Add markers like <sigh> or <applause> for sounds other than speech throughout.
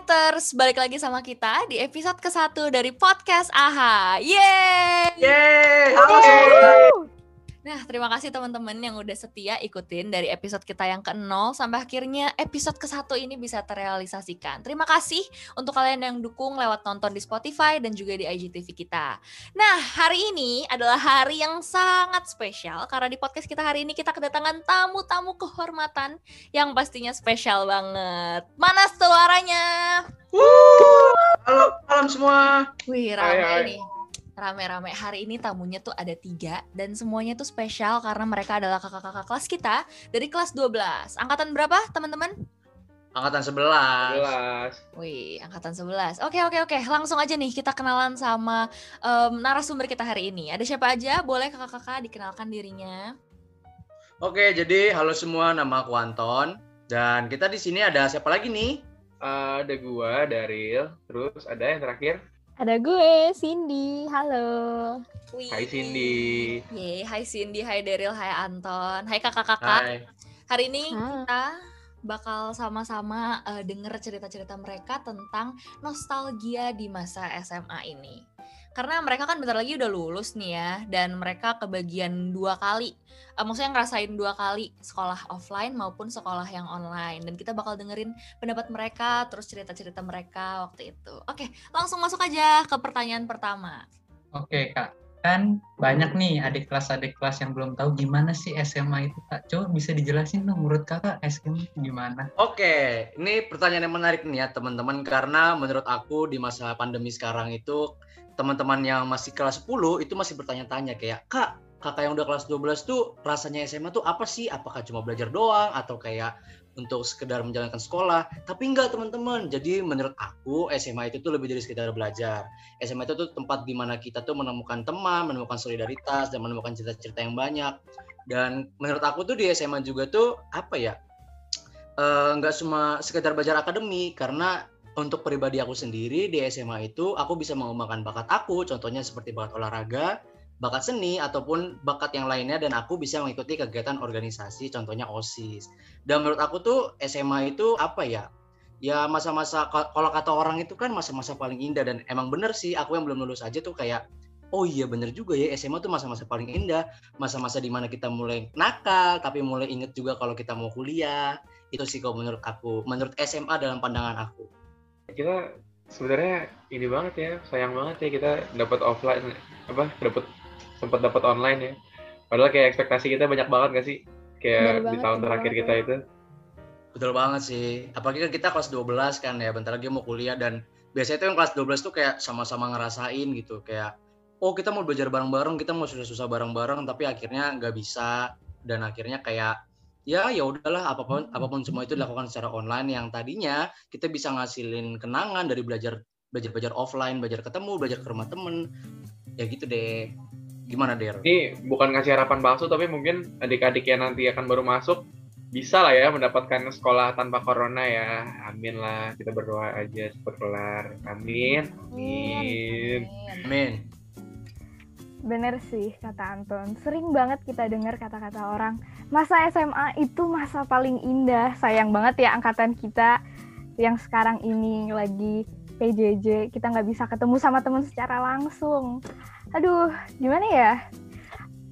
Hai Flighters, balik lagi sama kita di episode ke-1 dari podcast AHA. Yeay! Yeay! Halo semua. Nah, terima kasih teman-teman yang udah setia ikutin dari episode kita yang ke-0 sampai akhirnya episode ke-1 ini bisa terrealisasikan. Terima kasih untuk kalian yang dukung lewat nonton di Spotify dan juga di IGTV kita. Nah, hari ini adalah hari yang sangat spesial karena di podcast kita hari ini kita kedatangan tamu-tamu kehormatan yang pastinya spesial banget. Mana suaranya? Halo, malam semua. Wih, Hai, hai. nih. Rame-rame. Hari ini tamunya tuh ada tiga dan semuanya tuh spesial karena mereka adalah kakak-kakak kelas kita dari kelas 12. Angkatan berapa, teman-teman? Angkatan 11. Jelas. Wih, angkatan 11. Oke, oke, oke. Langsung aja nih kita kenalan sama em, narasumber kita hari ini. Ada siapa aja? Boleh kakak-kakak dikenalkan dirinya? Oke, jadi halo semua, nama aku Anton. Dan kita di sini ada siapa lagi nih? ada gua, Daril. Terus ada yang terakhir. Ada gue, Cindy. Halo. Wih. Hai Cindy. Yeay, hai Cindy, hai Daryl, hai Anton. Hai kakak-kakak. Hai. Hari ini Hai. kita bakal sama-sama eh, denger cerita-cerita mereka tentang nostalgia di masa SMA ini. Karena mereka kan bentar lagi udah lulus nih ya, dan mereka kebagian dua kali. Eh, maksudnya ngerasain dua kali sekolah offline maupun sekolah yang online. Dan kita bakal dengerin pendapat mereka, terus cerita-cerita mereka waktu itu. Oke, langsung masuk aja ke pertanyaan pertama. Oke kak, kan banyak nih adik kelas adik kelas yang belum tahu gimana sih SMA itu kak. Coba bisa dijelasin dong menurut kakak SMA gimana? Oke, ini pertanyaan yang menarik nih ya teman-teman karena menurut aku di masa pandemi sekarang itu teman-teman yang masih kelas 10 itu masih bertanya-tanya kayak, "Kak, kakak yang udah kelas 12 tuh rasanya SMA tuh apa sih? Apakah cuma belajar doang atau kayak untuk sekedar menjalankan sekolah?" Tapi enggak, teman-teman. Jadi menurut aku SMA itu tuh lebih dari sekedar belajar. SMA itu tuh tempat di mana kita tuh menemukan teman, menemukan solidaritas dan menemukan cerita-cerita yang banyak. Dan menurut aku tuh di SMA juga tuh apa ya? eh, nggak cuma sekedar belajar akademik karena untuk pribadi aku sendiri di SMA itu aku bisa mengembangkan bakat aku contohnya seperti bakat olahraga bakat seni ataupun bakat yang lainnya dan aku bisa mengikuti kegiatan organisasi contohnya OSIS. Dan menurut aku tuh SMA itu apa ya? Ya masa-masa ka- kalau kata orang itu kan masa-masa paling indah dan emang bener sih aku yang belum lulus aja tuh kayak oh iya bener juga ya SMA tuh masa-masa paling indah. Masa-masa di mana kita mulai nakal tapi mulai inget juga kalau kita mau kuliah. Itu sih kalau menurut aku menurut SMA dalam pandangan aku. Kita sebenarnya ini banget ya, sayang banget ya kita dapat offline apa dapat sempat dapat online ya. Padahal kayak ekspektasi kita banyak banget gak sih? Kayak Bener di banget, tahun terakhir banget. kita itu. betul banget sih apalagi kan kita kelas 12 kan ya bentar lagi mau kuliah dan biasanya itu yang kelas 12 tuh kayak sama-sama ngerasain gitu kayak oh kita mau belajar bareng-bareng kita mau susah-susah bareng-bareng tapi akhirnya nggak bisa dan akhirnya kayak ya ya udahlah apa pun apa pun semua itu dilakukan secara online yang tadinya kita bisa ngasilin kenangan dari belajar belajar belajar offline belajar ketemu belajar ke rumah temen ya gitu deh gimana der Ini bukan ngasih harapan palsu tapi mungkin adik-adik yang nanti akan baru masuk bisa lah ya mendapatkan sekolah tanpa corona ya. Amin lah, kita berdoa aja cepat kelar. Amin. Amin. amin Bener sih kata Anton. Sering banget kita dengar kata-kata orang, masa SMA itu masa paling indah. Sayang banget ya angkatan kita yang sekarang ini lagi PJJ, kita nggak bisa ketemu sama teman secara langsung. Aduh, gimana ya?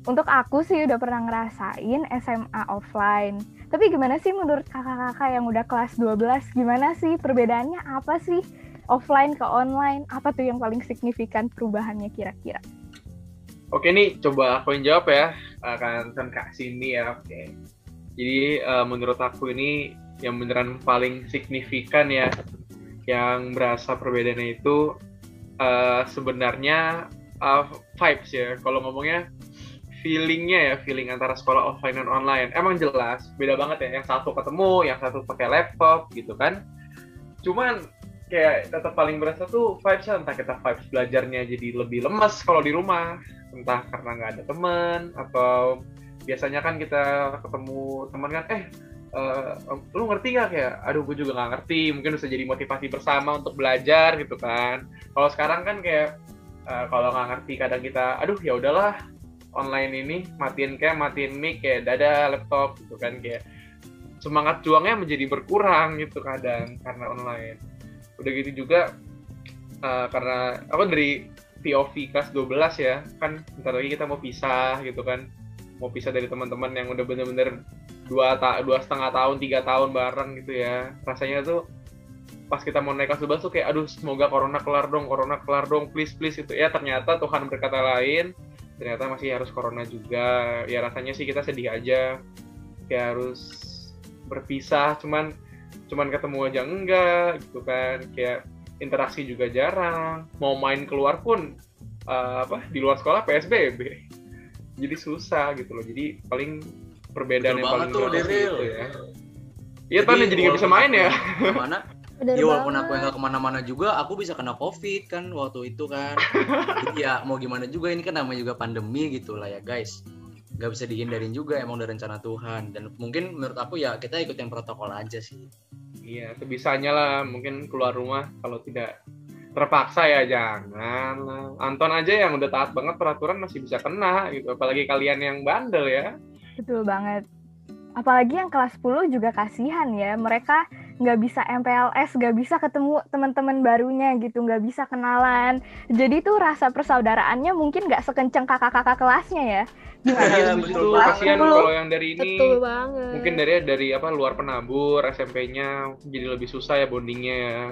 Untuk aku sih udah pernah ngerasain SMA offline. Tapi gimana sih menurut kakak-kakak yang udah kelas 12? Gimana sih perbedaannya apa sih offline ke online? Apa tuh yang paling signifikan perubahannya kira-kira? Oke nih, coba aku yang jawab ya. Akan kan Kak Cindy ya. Oke. Jadi eh, menurut aku ini yang beneran paling signifikan ya, yang berasa perbedaannya itu eh, sebenarnya eh, vibes ya. Kalau ngomongnya feelingnya ya, feeling antara sekolah offline dan online. Emang jelas beda banget ya. Yang satu ketemu, yang satu pakai laptop gitu kan. Cuman kayak tetap paling berasa tuh vibes entah kita vibes belajarnya jadi lebih lemes kalau di rumah entah karena nggak ada teman atau biasanya kan kita ketemu teman kan eh eh, lu ngerti nggak kayak aduh gue juga nggak ngerti mungkin bisa jadi motivasi bersama untuk belajar gitu kan kalau sekarang kan kayak eh, kalau nggak ngerti kadang kita aduh ya udahlah online ini matiin cam matiin mic kayak dada laptop gitu kan kayak semangat juangnya menjadi berkurang gitu kadang karena online. Udah gitu juga uh, karena aku dari POV kelas 12 ya kan bentar lagi kita mau pisah gitu kan. Mau pisah dari teman-teman yang udah bener-bener dua ta dua setengah tahun tiga tahun bareng gitu ya. Rasanya tuh pas kita mau naik kelas 12 tuh kayak aduh semoga corona kelar dong corona kelar dong please please itu ya ternyata Tuhan berkata lain. Ternyata masih harus corona juga. Ya rasanya sih kita sedih aja. Kayak harus berpisah cuman cuman ketemu aja enggak gitu kan. Kayak interaksi juga jarang. Mau main keluar pun uh, apa di luar sekolah PSBB jadi susah gitu loh. Jadi paling perbedaan Betul yang paling tuh, gitu ya. Iya kan jadi nggak bisa main ya. mana ya walaupun aku yang gak ke mana-mana juga aku bisa kena covid kan waktu itu kan <laughs> jadi ya mau gimana juga ini kan namanya juga pandemi gitu lah ya guys nggak bisa dihindarin juga emang udah rencana Tuhan dan mungkin menurut aku ya kita ikutin protokol aja sih Iya, sebisanya lah mungkin keluar rumah kalau tidak terpaksa ya jangan. Anton aja yang udah taat banget peraturan masih bisa kena gitu, apalagi kalian yang bandel ya. Betul banget. Apalagi yang kelas 10 juga kasihan ya, mereka nggak bisa MPLS, nggak bisa ketemu teman-teman barunya gitu, nggak bisa kenalan. Jadi tuh rasa persaudaraannya mungkin nggak sekenceng kakak-kakak kelasnya ya. Iya betul. Kasihan kalau yang dari ini Betul banget. mungkin dari dari apa luar penabur SMP-nya jadi lebih susah ya bondingnya ya.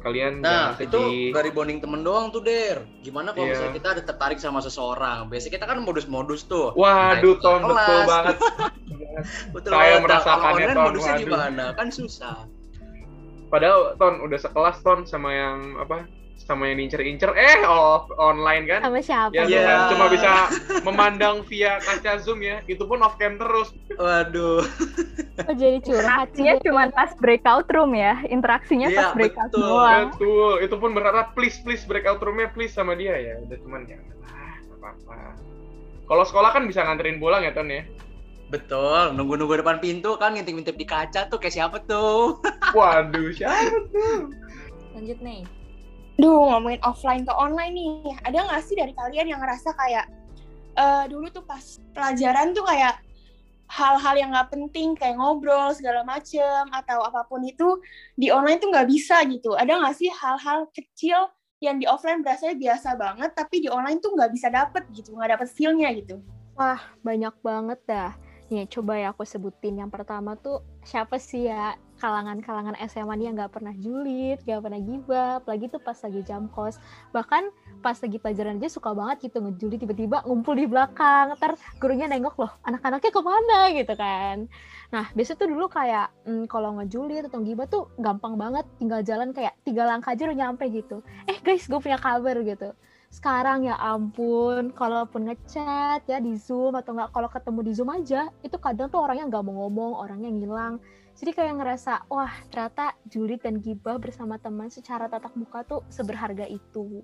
Kalian Nah, itu dari bonding temen doang tuh, Der. Gimana kalau Iya. misalnya kita ada tertarik sama seseorang? Biasanya kita kan modus-modus tuh. Waduh, kelas. betul banget. <laughs> Betul Saya banget. Nah, merasakannya, Ton. modusnya Waduh. gimana? Kan susah. Padahal Ton udah sekelas Ton sama yang apa? Sama yang incer-incer eh off online kan? Sama siapa? Ya, Iya. tuh kan cuma bisa memandang via kaca Zoom ya. Itu pun off cam terus. Waduh. Oh, jadi curhat sih. cuma pas breakout room ya, interaksinya Iya, pas breakout betul. doang. Betul. Itu pun berharap please please breakout roomnya please sama dia ya. Udah cuman ya ah, nggak apa-apa. Kalau sekolah kan bisa nganterin pulang ya Ton ya. Betul, nunggu-nunggu depan pintu kan ngintip-ngintip di kaca tuh kayak siapa tuh? <laughs> Waduh, siapa tuh? Lanjut nih. Duh, ngomongin offline ke online nih. Ada nggak sih dari kalian yang ngerasa kayak eh dulu tuh pas pelajaran tuh kayak hal-hal yang nggak penting kayak ngobrol segala macem atau apa pun itu di online tuh nggak bisa gitu. Ada nggak sih hal-hal kecil yang di offline berasanya biasa banget tapi di online tuh nggak bisa dapet gitu, nggak dapet feel-nya gitu. Wah, banyak banget dah. Nih, coba ya aku sebutin. Yang pertama tuh, siapa sih ya kalangan-kalangan SMA nih yang nggak pernah julid, nggak pernah gibah, apalagi tuh pas lagi jam kos. Bahkan pas lagi pelajaran aja suka banget gitu ngejulit tiba-tiba ngumpul di belakang. Ntar gurunya nengok loh, anak-anaknya ke mana gitu kan. Nah, biasanya tuh dulu kayak hmm, kalau ngejulit atau gibah tuh gampang banget. Tinggal jalan kayak tiga langkah aja udah nyampe gitu. Eh guys, gue punya kabar gitu sekarang ya ampun kalaupun ngechat ya di zoom atau nggak kalau ketemu di zoom aja itu kadang tuh orangnya nggak mau ngomong orangnya ngilang jadi kayak ngerasa wah ternyata julid dan gibah bersama teman secara tatap muka tuh seberharga itu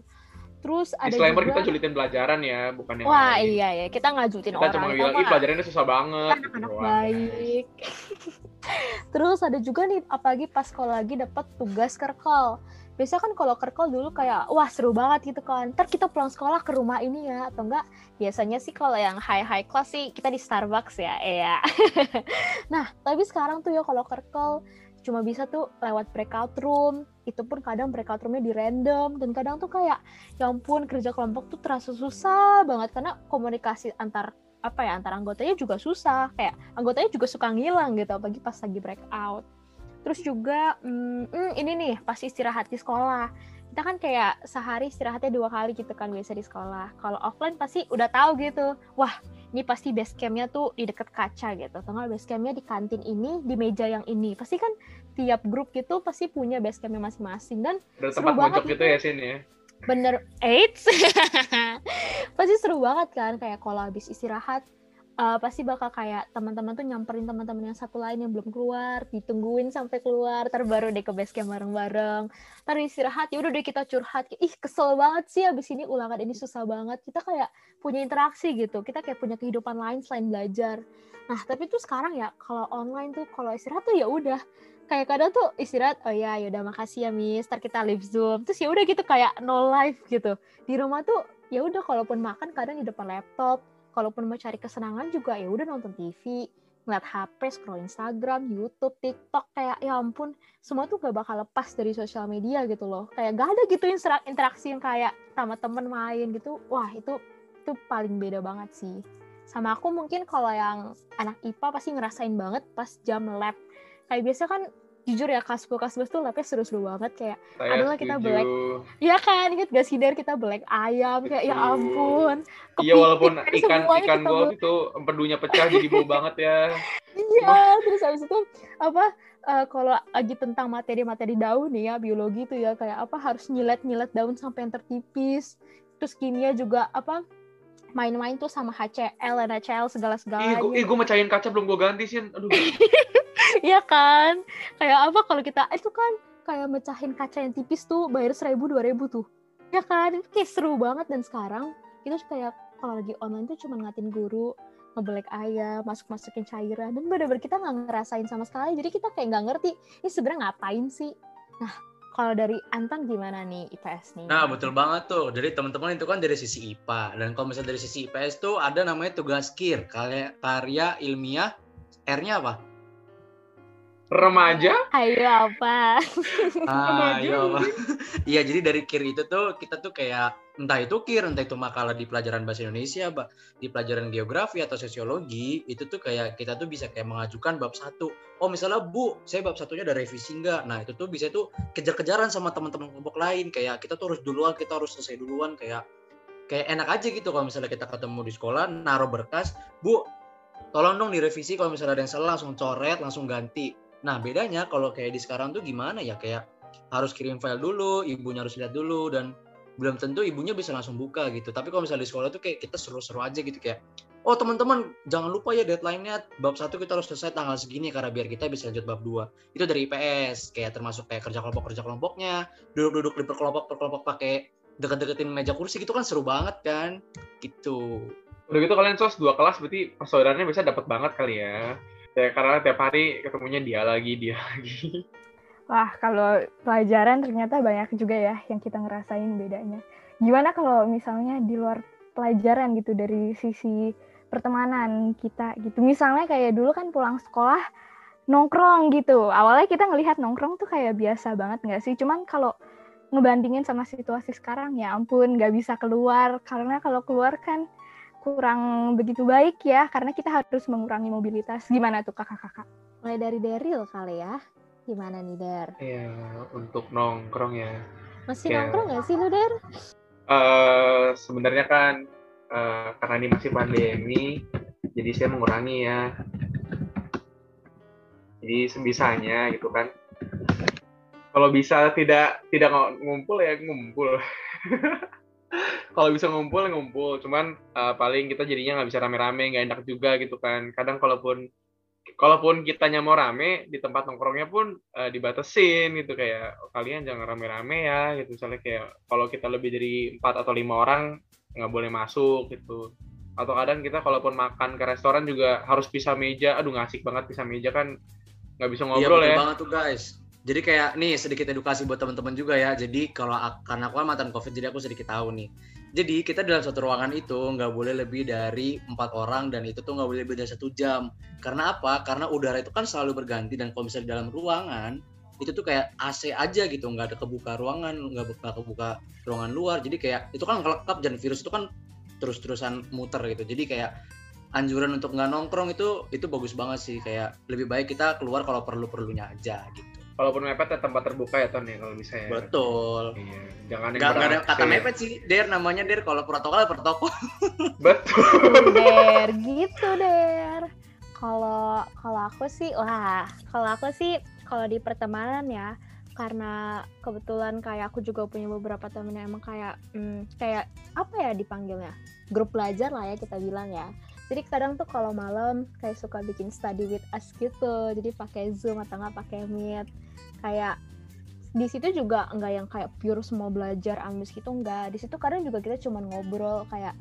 terus ada Disclaimer juga kita julitin pelajaran ya, bukan yang wah lain. iya ya kita nggak julitin Kita orang cuma kita bilang, ih pelajarannya susah banget. kita anak-anak Doang. baik <laughs> terus ada juga nih apalagi pas kalau lagi dapat tugas kerkol. Biasanya kan kalau kerkol dulu kayak wah seru banget gitu kan. Ntar kita pulang sekolah ke rumah ini ya atau enggak biasanya sih kalau yang high high class sih kita di Starbucks ya ya <laughs> nah tapi sekarang tuh ya kalau kerkol cuma bisa tuh lewat breakout room. Itu pun kadang breakout roomnya di random. Dan kadang tuh kayak ya ampun kerja kelompok tuh terasa susah banget karena komunikasi antar apa ya antar anggotanya juga susah kayak anggotanya juga suka ngilang gitu apalagi pas lagi breakout terus juga hmm, hmm, ini nih pas istirahat di sekolah. Kita kan kayak sehari istirahatnya dua kali gitu kan biasa di sekolah. Kalau offline pasti udah tahu gitu wah ini pasti base campnya tuh di deket kaca gitu. Tengah base campnya di kantin ini di meja yang ini. Pasti kan tiap grup gitu pasti punya base campnya masing-masing dan Ada Seru tempat banget gitu gitu. ya sini ya. Bener AIDS. <laughs> Pasti seru banget kan kayak kalau habis istirahat eh, pasti bakal kayak teman-teman tuh nyamperin teman-teman yang satu lain yang belum keluar ditungguin sampai keluar ntar baru deh ke base camp bareng-bareng. Ntar istirahat ya udah deh kita curhat. Ih kesel banget sih abis ini ulangan ini susah banget. Kita kayak punya interaksi gitu kita kayak punya kehidupan lain selain belajar. Nah tapi tuh sekarang ya kalau online tuh kalau istirahat tuh ya udah. Kayak kadang tuh istirahat oh ya yaudah makasih ya miss. Ntar kita live zoom. Terus ya udah gitu kayak no live gitu. Di rumah tuh ya udah kalaupun makan kadang di depan laptop kalaupun mau cari kesenangan juga ya udah nonton TV ngeliat HP, scroll Instagram, YouTube, TikTok, kayak ya ampun, semua tuh gak bakal lepas dari sosial media gitu loh. Kayak gak ada gitu intera- interaksi yang kayak sama temen main gitu. Wah itu itu paling beda banget sih. Sama aku mungkin kalau yang anak IPA pasti ngerasain banget pas jam lab. Kayak biasa kan jujur ya kasbul kasbul tuh labnya seru-seru banget kayak Saya Adalah kita setuju. black. ya kan inget gak sih Dar kita belek ayam kayak ya ampun Iya walaupun kepiting, ikan ikan golf itu empedunya pecah jadi bau banget ya. <laughs> Iya, terus habis itu apa eh, kalau lagi tentang materi-materi daun nih ya biologi itu ya kayak apa harus nyilet-nyilet daun sampai yang tertipis. Terus kimia juga apa main-main tuh sama HCl, Ih, segala-segalanya. gue, ih, gue mecahin kaca belum gue ganti sih. Aduh. <laughs> Iya kan? Kayak apa kalau kita itu kan kayak mecahin kaca yang tipis tuh bayar seribu dua ribu tuh. Ya kan? Itu kayak seru banget dan sekarang itu kayak kalau lagi online tuh cuma ngatin guru ngebelek ayam, masuk-masukin cairan dan bener-bener kita nggak ngerasain sama sekali jadi kita kayak nggak ngerti ini sebenarnya ngapain sih nah kalau dari Anton gimana nih IPS nih Nah, betul banget tuh. Jadi teman-teman itu kan dari sisi IPA. Dan kalau misalnya dari sisi IPS tuh ada namanya tugas KIR, karya, karya ilmiah. R-nya apa? Remaja? ayo apa Ah, Remaja, iya, apa? <laughs> Iya, jadi dari KIR itu tuh kita tuh kayak entah itu KIR, entah itu makalah di pelajaran bahasa Indonesia, di pelajaran geografi atau sosiologi, itu tuh kayak kita tuh bisa kayak mengajukan bab satu. Oh, misalnya Bu, saya bab satunya ada revisi nggak? Nah, itu tuh bisa tuh kejar-kejaran sama teman-teman kelompok lain. Kayak kita tuh harus duluan, kita harus selesai duluan. Kayak kayak enak aja gitu kalau misalnya kita ketemu di sekolah, naruh berkas, Bu, tolong dong direvisi kalau misalnya ada yang salah langsung coret, langsung ganti. Nah, bedanya kalau kayak di sekarang tuh gimana ya? Kayak harus kirim file dulu, ibunya harus lihat dulu dan belum tentu ibunya bisa langsung buka gitu. Tapi kalau misalnya di sekolah tuh kayak kita seru-seru aja gitu kayak oh teman-teman jangan lupa ya deadline-nya bab satu kita harus selesai tanggal segini karena biar kita bisa lanjut bab 2. Itu dari IPS kayak termasuk kayak kerja kelompok kerja kelompoknya, duduk-duduk di perkelompok perkelompok pakai deket-deketin meja kursi gitu kan seru banget kan gitu. Udah gitu kalian sos dua kelas berarti persaudaraannya bisa dapat banget kali ya. Ya, karena tiap hari ketemunya dia lagi, dia lagi. Wah, kalau pelajaran ternyata banyak juga ya yang kita ngerasain bedanya. Gimana kalau misalnya di luar pelajaran gitu dari sisi pertemanan kita gitu. Misalnya kayak dulu kan pulang sekolah nongkrong gitu. Awalnya kita ngelihat nongkrong tuh kayak biasa banget nggak sih? Cuman kalau ngebandingin sama situasi sekarang ya ampun nggak bisa keluar karena kalau keluar kan kurang begitu baik ya karena kita harus mengurangi mobilitas. Gimana tuh kakak-kakak? mulai dari Daryl kali ya gimana nih Dar Iya, untuk nongkrong ya. masih Ya. nongkrong nggak sih lu Dar eh sebenarnya kan eh, karena ini masih pandemi, jadi saya mengurangi ya. Jadi sebisanya gitu kan. Kalau bisa tidak tidak ng- ngumpul ya ngumpul. <laughs> Kalau bisa ngumpul ngumpul, cuman eh, paling kita jadinya nggak bisa rame-rame, nggak enak juga gitu kan. Kadang kalaupun kalaupun kitanya mau rame di tempat nongkrongnya pun eh, dibatasin gitu kayak "Oh, kalian jangan rame-rame ya gitu misalnya kayak kalau kita lebih dari empat atau lima orang nggak boleh masuk gitu atau kadang kita kalaupun makan ke restoran juga harus pisah meja aduh nggak asik banget pisah meja kan nggak bisa Iya ngobrol betul ya banget tuh guys. Jadi kayak nih sedikit edukasi buat teman-teman juga ya. Jadi kalau karena aku kan mantan covid jadi aku sedikit tahu nih. Jadi kita dalam satu ruangan itu nggak boleh lebih dari empat orang dan itu tuh nggak boleh lebih dari satu jam. Karena apa? Karena udara itu kan selalu berganti dan kalau misalnya di dalam ruangan itu tuh kayak AC aja gitu nggak ada kebuka ruangan nggak bu- nggak kebuka ruangan luar jadi kayak itu kan ngelekap dan virus itu kan terus-terusan muter gitu jadi kayak anjuran untuk nggak nongkrong itu itu bagus banget sih kayak lebih baik kita keluar kalau perlu perlunya aja gitu walaupun mepet ya tempat terbuka ya ton ya kalau bisa ya. Betul. Iya. Jangan yang nggak nggak ada kata mepet sih der namanya der. Kalau protokol ya protokol. <laughs> Betul. Der gitu Der. Kalau kalau aku sih wah kalau aku sih kalau di pertemanan ya karena kebetulan kayak aku juga punya beberapa temen yang emang kayak hmm, kayak apa ya dipanggilnya? Grup belajar lah ya kita bilang ya jadi kadang tuh kalau malam kayak suka bikin study with us gitu. Jadi pakai zoom atau nggak pakai meet. Kayak di situ juga enggak yang kayak pure semua belajar ambis gitu enggak di situ kadang juga kita cuman ngobrol kayak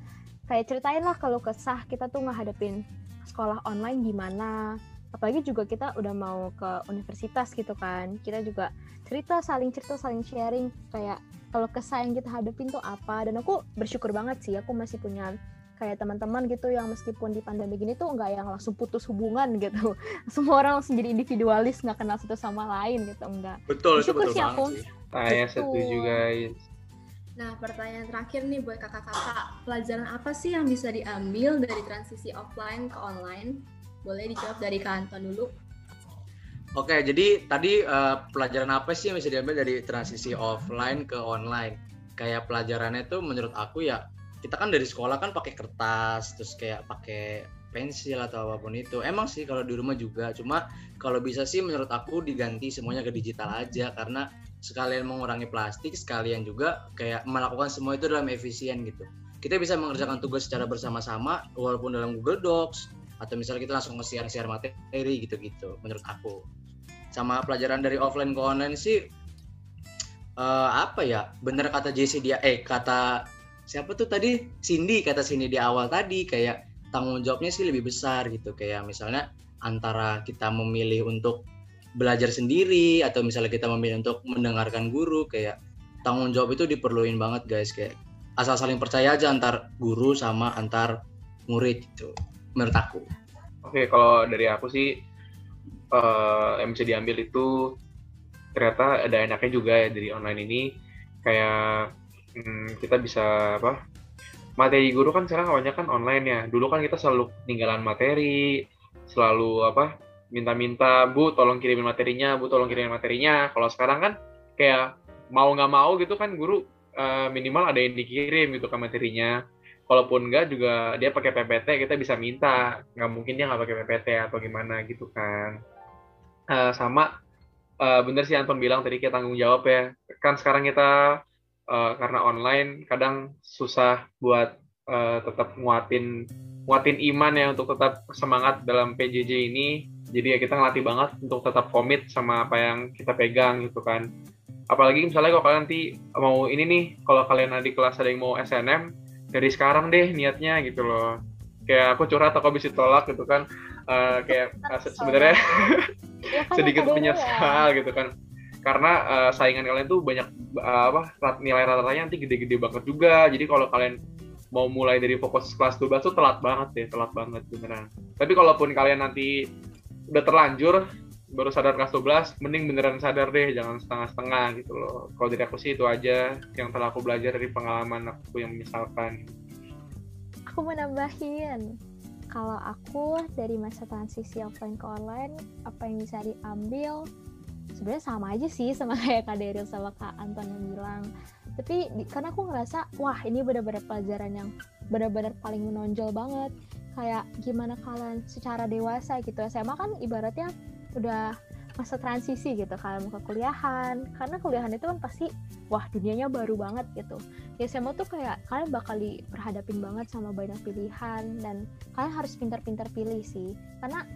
kayak ceritain lah kalau kesah kita tuh ngehadapin sekolah online gimana. Apalagi juga kita udah mau ke universitas gitu kan. Kita juga cerita saling cerita saling sharing. Kayak kalau kesah yang kita hadapin tuh apa? Dan aku bersyukur banget sih aku masih punya kayak teman-teman gitu yang meskipun di pandemi gini tuh nggak yang langsung putus hubungan gitu <laughs> semua orang langsung jadi individualis nggak kenal satu sama lain gitu enggak Betul, itu betul sih banget aku. sih. Saya Betul. setuju guys. Nah, pertanyaan terakhir nih buat kakak-kakak. Pelajaran apa sih yang bisa diambil dari transisi offline ke online? Boleh dijawab dari Kak Anton dulu. Oke, jadi tadi eh, pelajaran apa sih yang bisa diambil dari transisi offline ke online? Kayak pelajarannya tuh menurut aku ya kita kan dari sekolah kan pakai kertas, terus kayak pakai pensil atau apa pun itu. Emang sih kalau di rumah juga, cuma kalau bisa sih menurut aku diganti semuanya ke digital aja karena sekalian mengurangi plastik, sekalian juga kayak melakukan semua itu dalam efisien gitu. Kita bisa mengerjakan tugas secara bersama-sama walaupun dalam Google Docs atau misalnya kita langsung nge-share-share materi gitu-gitu menurut aku sama pelajaran dari offline ke online sih eh, apa ya bener kata JC dia eh kata siapa tuh tadi? Cindy kata Cindy di awal tadi kayak tanggung jawabnya sih lebih besar gitu. Kayak misalnya antara kita memilih untuk belajar sendiri atau misalnya kita memilih untuk mendengarkan guru kayak tanggung jawab itu diperluin banget guys. Kayak asal saling percaya aja antar guru sama antar murid gitu menurut aku. Oke, kalau dari aku sih eh, yang bisa diambil itu ternyata ada enaknya juga ya dari online ini. Kayak hmm, kita bisa apa materi guru kan sekarang kebanyakan online ya. Dulu kan kita selalu tinggalan materi selalu apa minta-minta bu tolong kirimin materinya bu tolong kirimin materinya. Kalau sekarang kan kayak mau nggak mau gitu kan guru eh, minimal ada yang dikirim gitu kan materinya. Kalaupun enggak juga dia pakai PPT kita bisa minta. Nggak mungkin dia nggak pakai PPT atau gimana gitu kan. Eh, sama eh, bener sih Anton bilang tadi kita tanggung jawab ya. Kan sekarang kita eh, karena online kadang susah buat eh, tetap nguatin nguatin iman ya untuk tetap semangat dalam PJJ ini. Jadi ya kita ngelatih banget untuk tetap komit sama apa yang kita pegang gitu kan. Apalagi misalnya kalau kalian nanti mau ini nih kalau kalian ada di kelas ada yang mau SNM dari sekarang deh niatnya gitu loh. Kayak aku curhat aku bisa tolak gitu kan. Eh, kayak se- sebenarnya Ya kan, <laughs> sedikit ada menyesal gitu kan karena eh, saingan kalian tuh banyak eh, apa rat- nilai rata-ratanya nanti gede-gede banget juga. Jadi kalau kalian mau mulai dari fokus kelas 12 tuh telat banget deh telat banget beneran. Tapi kalaupun kalian nanti udah terlanjur baru sadar kelas 12 mending beneran sadar deh jangan setengah-setengah gitu loh. Kalau dari aku sih itu aja yang telah aku belajar dari pengalaman aku yang misalkan. Aku mau nambahin kalau aku dari masa transisi offline ke online apa yang bisa diambil sebenarnya sama aja sih sama <laughs> kayak Kak Daryl sama Kak Anton yang bilang. Tapi di- karena aku ngerasa wah ini benar-benar pelajaran yang benar-benar paling menonjol banget. Kayak gimana kalian secara dewasa gitu. SMA kan ibaratnya udah masa transisi gitu kalian mau ke kuliahan. Karena kuliahan itu kan pasti wah dunianya baru banget gitu. Di SMA tuh kayak kalian bakal diperhadapin banget sama banyak pilihan dan kalian harus pintar-pintar pilih sih. Karena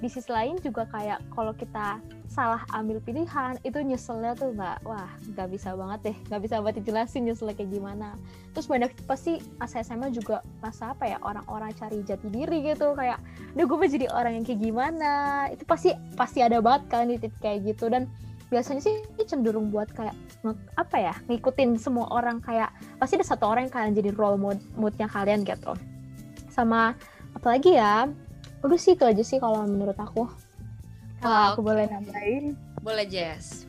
di sisi lain juga kayak kalau kita salah ambil pilihan itu nyeselnya tuh nggak wah nggak bisa banget deh. Nggak bisa buat dijelasin nyeselnya kayak gimana. Terus banyak pasti pas SMA juga masa apa ya orang-orang cari jati diri gitu. Kayak duh gue mau jadi orang yang kayak gimana? Itu pasti pasti ada banget di titik kayak gitu. Dan biasanya sih cenderung buat kayak apa ya ngikutin semua orang. Kayak pasti ada satu orang yang kalian jadi role mood moodnya kalian gitu. Sama apalagi ya udah sih itu aja sih kalau menurut aku. Kalau Kalau aku boleh nambahin? Boleh Jess.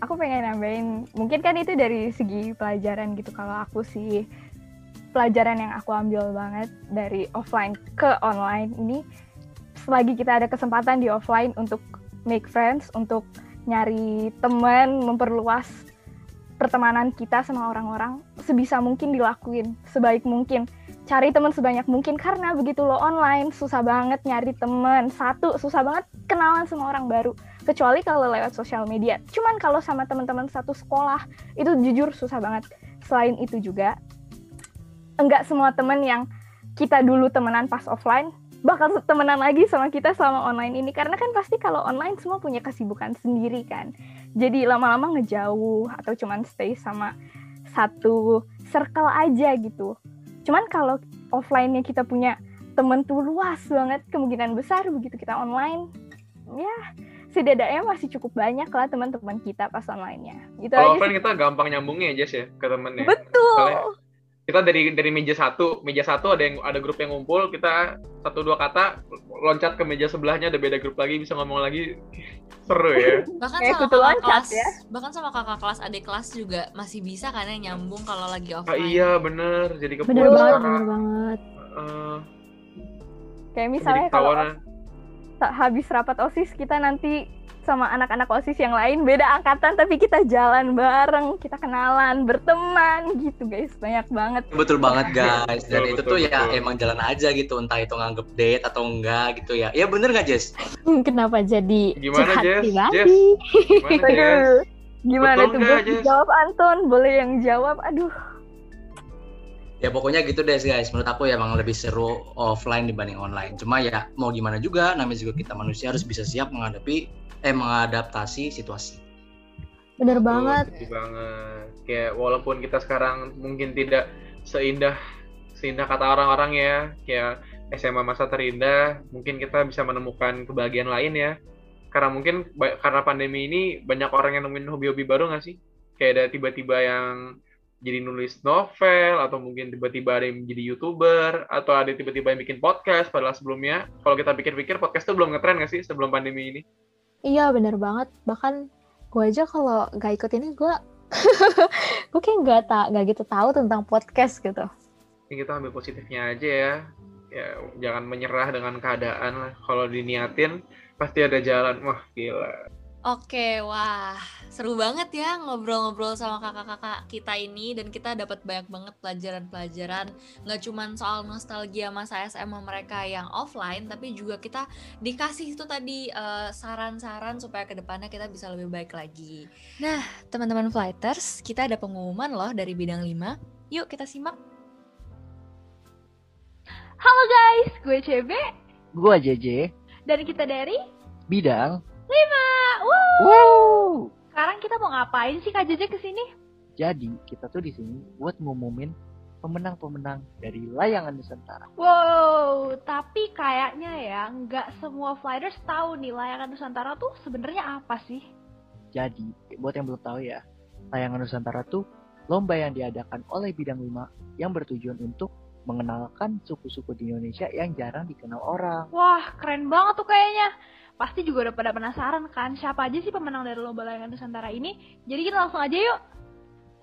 aku pengen nambahin. Mungkin kan itu dari segi pelajaran gitu. Kalau aku sih pelajaran yang aku ambil banget dari offline ke online ini selagi kita ada kesempatan di offline untuk make friends untuk nyari teman memperluas pertemanan kita sama orang-orang sebisa mungkin dilakuin sebaik mungkin cari teman sebanyak mungkin karena begitu lo online susah banget nyari teman satu susah banget kenalan sama orang baru kecuali kalau lewat sosial media. Cuman kalau sama teman-teman satu sekolah itu jujur susah banget. Selain itu juga enggak semua teman yang kita dulu temenan pas offline bakal temenan lagi sama kita selama online ini karena kan pasti kalau online semua punya kesibukan sendiri kan. Jadi lama-lama ngejauh atau cuman stay sama satu circle aja gitu. Cuman kalau offline-nya kita punya temen tuh luas banget kemungkinan besar begitu kita online ya setidaknya masih cukup banyak lah teman-teman kita pas online-nya. Gitu kalau aja offline sih. kita gampang nyambungnya ya Jess ya ke temennya Betul. Misalnya kita dari dari meja satu meja satu ada yang ada grup yang ngumpul kita satu dua kata loncat ke meja sebelahnya ada beda grup lagi bisa ngomong lagi <laughs> seru ya <laughs> bahkan Kayak sama kakak loncat kelas ya. bahkan sama kakak kelas adik kelas juga masih bisa kan yang nyambung kalau lagi ah, offline iya bener jadi Bener keputus banget, sekarang. bener banget. Eh, Kayak misalnya kalau sa- habis rapat OSIS kita nanti sama anak-anak OSIS yang lain beda angkatan tapi kita jalan bareng, kita kenalan, berteman gitu guys. Banyak banget. Betul banget guys. Dan Betul, itu betul, tuh ya betul. emang jalan aja gitu. Entah itu nganggep date atau enggak gitu ya. Ya bener nggak Jess? Kenapa jadi Gimana, Jess? gimana <laughs> Jess? Gimana Betul tuh Jess? dijawab Anton? Boleh yang jawab? Aduh, Ya pokoknya gitu deh guys. Menurut aku ya emang lebih seru offline dibanding online. Cuma ya mau gimana juga. Namanya juga kita manusia harus bisa siap menghadapi eh mengadaptasi situasi. Bener Betul, banget. setuju banget. Kayak walaupun kita sekarang mungkin tidak seindah seindah kata orang-orang ya, kayak SMA masa terindah, mungkin kita bisa menemukan kebahagiaan lain ya. Karena mungkin karena pandemi ini banyak orang yang nemuin hobi-hobi baru nggak sih? Kayak ada tiba-tiba yang jadi nulis novel atau mungkin tiba-tiba ada yang jadi youtuber atau ada tiba-tiba yang bikin podcast padahal sebelumnya kalau kita pikir-pikir podcast tuh belum ngetren nggak sih sebelum pandemi ini Iya bener banget. Bahkan gue aja kalau gak ikut ini gue <laughs> gue kayak nggak tak nggak gitu tahu tentang podcast gitu. ini kita ambil positifnya aja ya ya jangan menyerah dengan keadaan lah kalau diniatin pasti ada jalan wah gila Oke, wah seru banget ya ngobrol-ngobrol sama kakak-kakak kita ini dan kita dapat banyak banget pelajaran-pelajaran nggak cuman soal nostalgia masa SMA mereka yang offline tapi juga kita dikasih itu tadi eh, saran-saran supaya ke depannya kita bisa lebih baik lagi. Nah, teman-teman flighters, kita ada pengumuman loh dari bidang 5. Yuk kita simak. Halo guys, gue CB Gua JJ, dan kita dari bidang. 5. Woo! Sekarang kita mau ngapain sih Kak JJ ke sini? Jadi kita tuh di sini buat ngumumin pemenang-pemenang dari layangan Nusantara. Wow, tapi kayaknya ya nggak semua flyers tahu nih layangan Nusantara tuh sebenarnya apa sih? Jadi buat yang belum tahu ya, layangan Nusantara tuh lomba yang diadakan oleh bidang 5 yang bertujuan untuk mengenalkan suku-suku di Indonesia yang jarang dikenal orang. Wah, keren banget tuh kayaknya. Pasti juga udah pada penasaran kan siapa aja sih pemenang dari lomba layangan Nusantara ini? Jadi kita langsung aja yuk.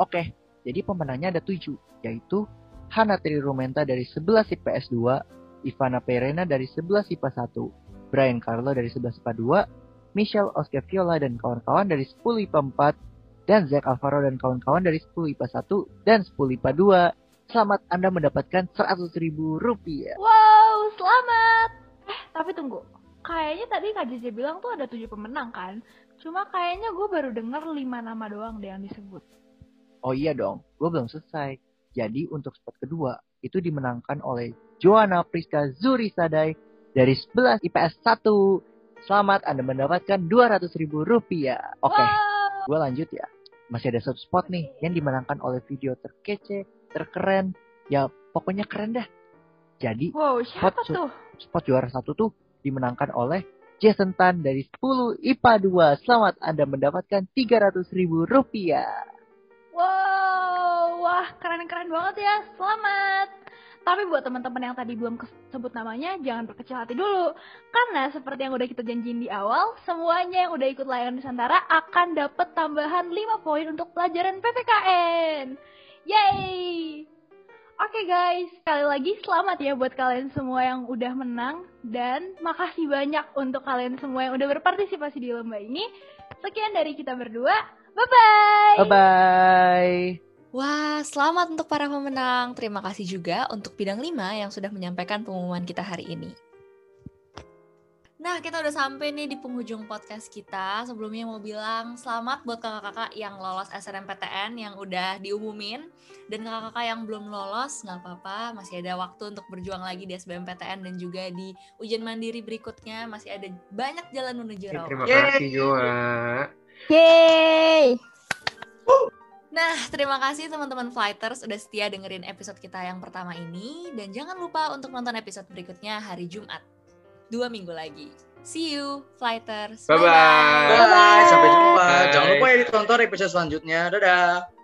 Oke, jadi pemenangnya ada tujuh, yaitu Hana Tri Rumenta dari 11 IPS 2, Ivana Perena dari 11 IPA 1, Brian Carlo dari 11 IPA 2, Michelle Oscar Viola dan kawan-kawan dari 10 IPA 4, dan Zack Alvaro dan kawan-kawan dari 10 IPA 1 dan 10 IPA 2. Selamat Anda mendapatkan 100 ribu rupiah. Wow, selamat. Eh, tapi tunggu. Kayaknya tadi Kak JJ bilang tuh ada tujuh pemenang kan? Cuma kayaknya gue baru denger lima nama doang deh yang disebut. Oh iya dong, gue belum selesai. Jadi untuk spot kedua, itu dimenangkan oleh Joanna Priska Zuri Sadai dari 11 IPS 1. Selamat Anda mendapatkan 200 ribu rupiah. Oke, Wow. gue lanjut ya. Masih ada satu spot nih yang dimenangkan oleh video terkece, terkeren. Ya pokoknya keren dah. Jadi Wow, siapa Spot- tuh? spot juara satu tuh dimenangkan oleh Jason Tan dari 10 IPA 2. Selamat Anda mendapatkan 300 ribu rupiah. Wow, wah keren-keren banget ya. Selamat. Tapi buat teman-teman yang tadi belum kesebut namanya, jangan berkecil hati dulu. Karena seperti yang udah kita janjiin di awal, semuanya yang udah ikut layanan Nusantara akan dapat tambahan 5 poin untuk pelajaran PPKN. Yay! Oke guys, sekali lagi selamat ya buat kalian semua yang udah menang dan makasih banyak untuk kalian semua yang udah berpartisipasi di lomba ini. Sekian dari kita berdua. Bye-bye. Bye-bye. Wah, selamat untuk para pemenang. Terima kasih juga untuk bidang 5 yang sudah menyampaikan pengumuman kita hari ini. Nah, kita udah sampai nih di penghujung podcast kita. Sebelumnya mau bilang selamat buat kakak-kakak yang lolos SNMPTN yang udah diumumin. Dan kakak-kakak yang belum lolos, nggak apa-apa. Masih ada waktu untuk berjuang lagi di SBMPTN dan juga di ujian mandiri berikutnya. Masih ada banyak jalan menuju Eh, rawa. terima kasih Joa Yeay! Nah, terima kasih teman-teman Flighters udah setia dengerin episode kita yang pertama ini. Dan jangan lupa untuk nonton episode berikutnya hari Jumat. Dua minggu lagi. See you, Flighters. Bye-bye. Bye. Sampai jumpa. Bye. Jangan lupa ya ditonton episode selanjutnya. Dadah.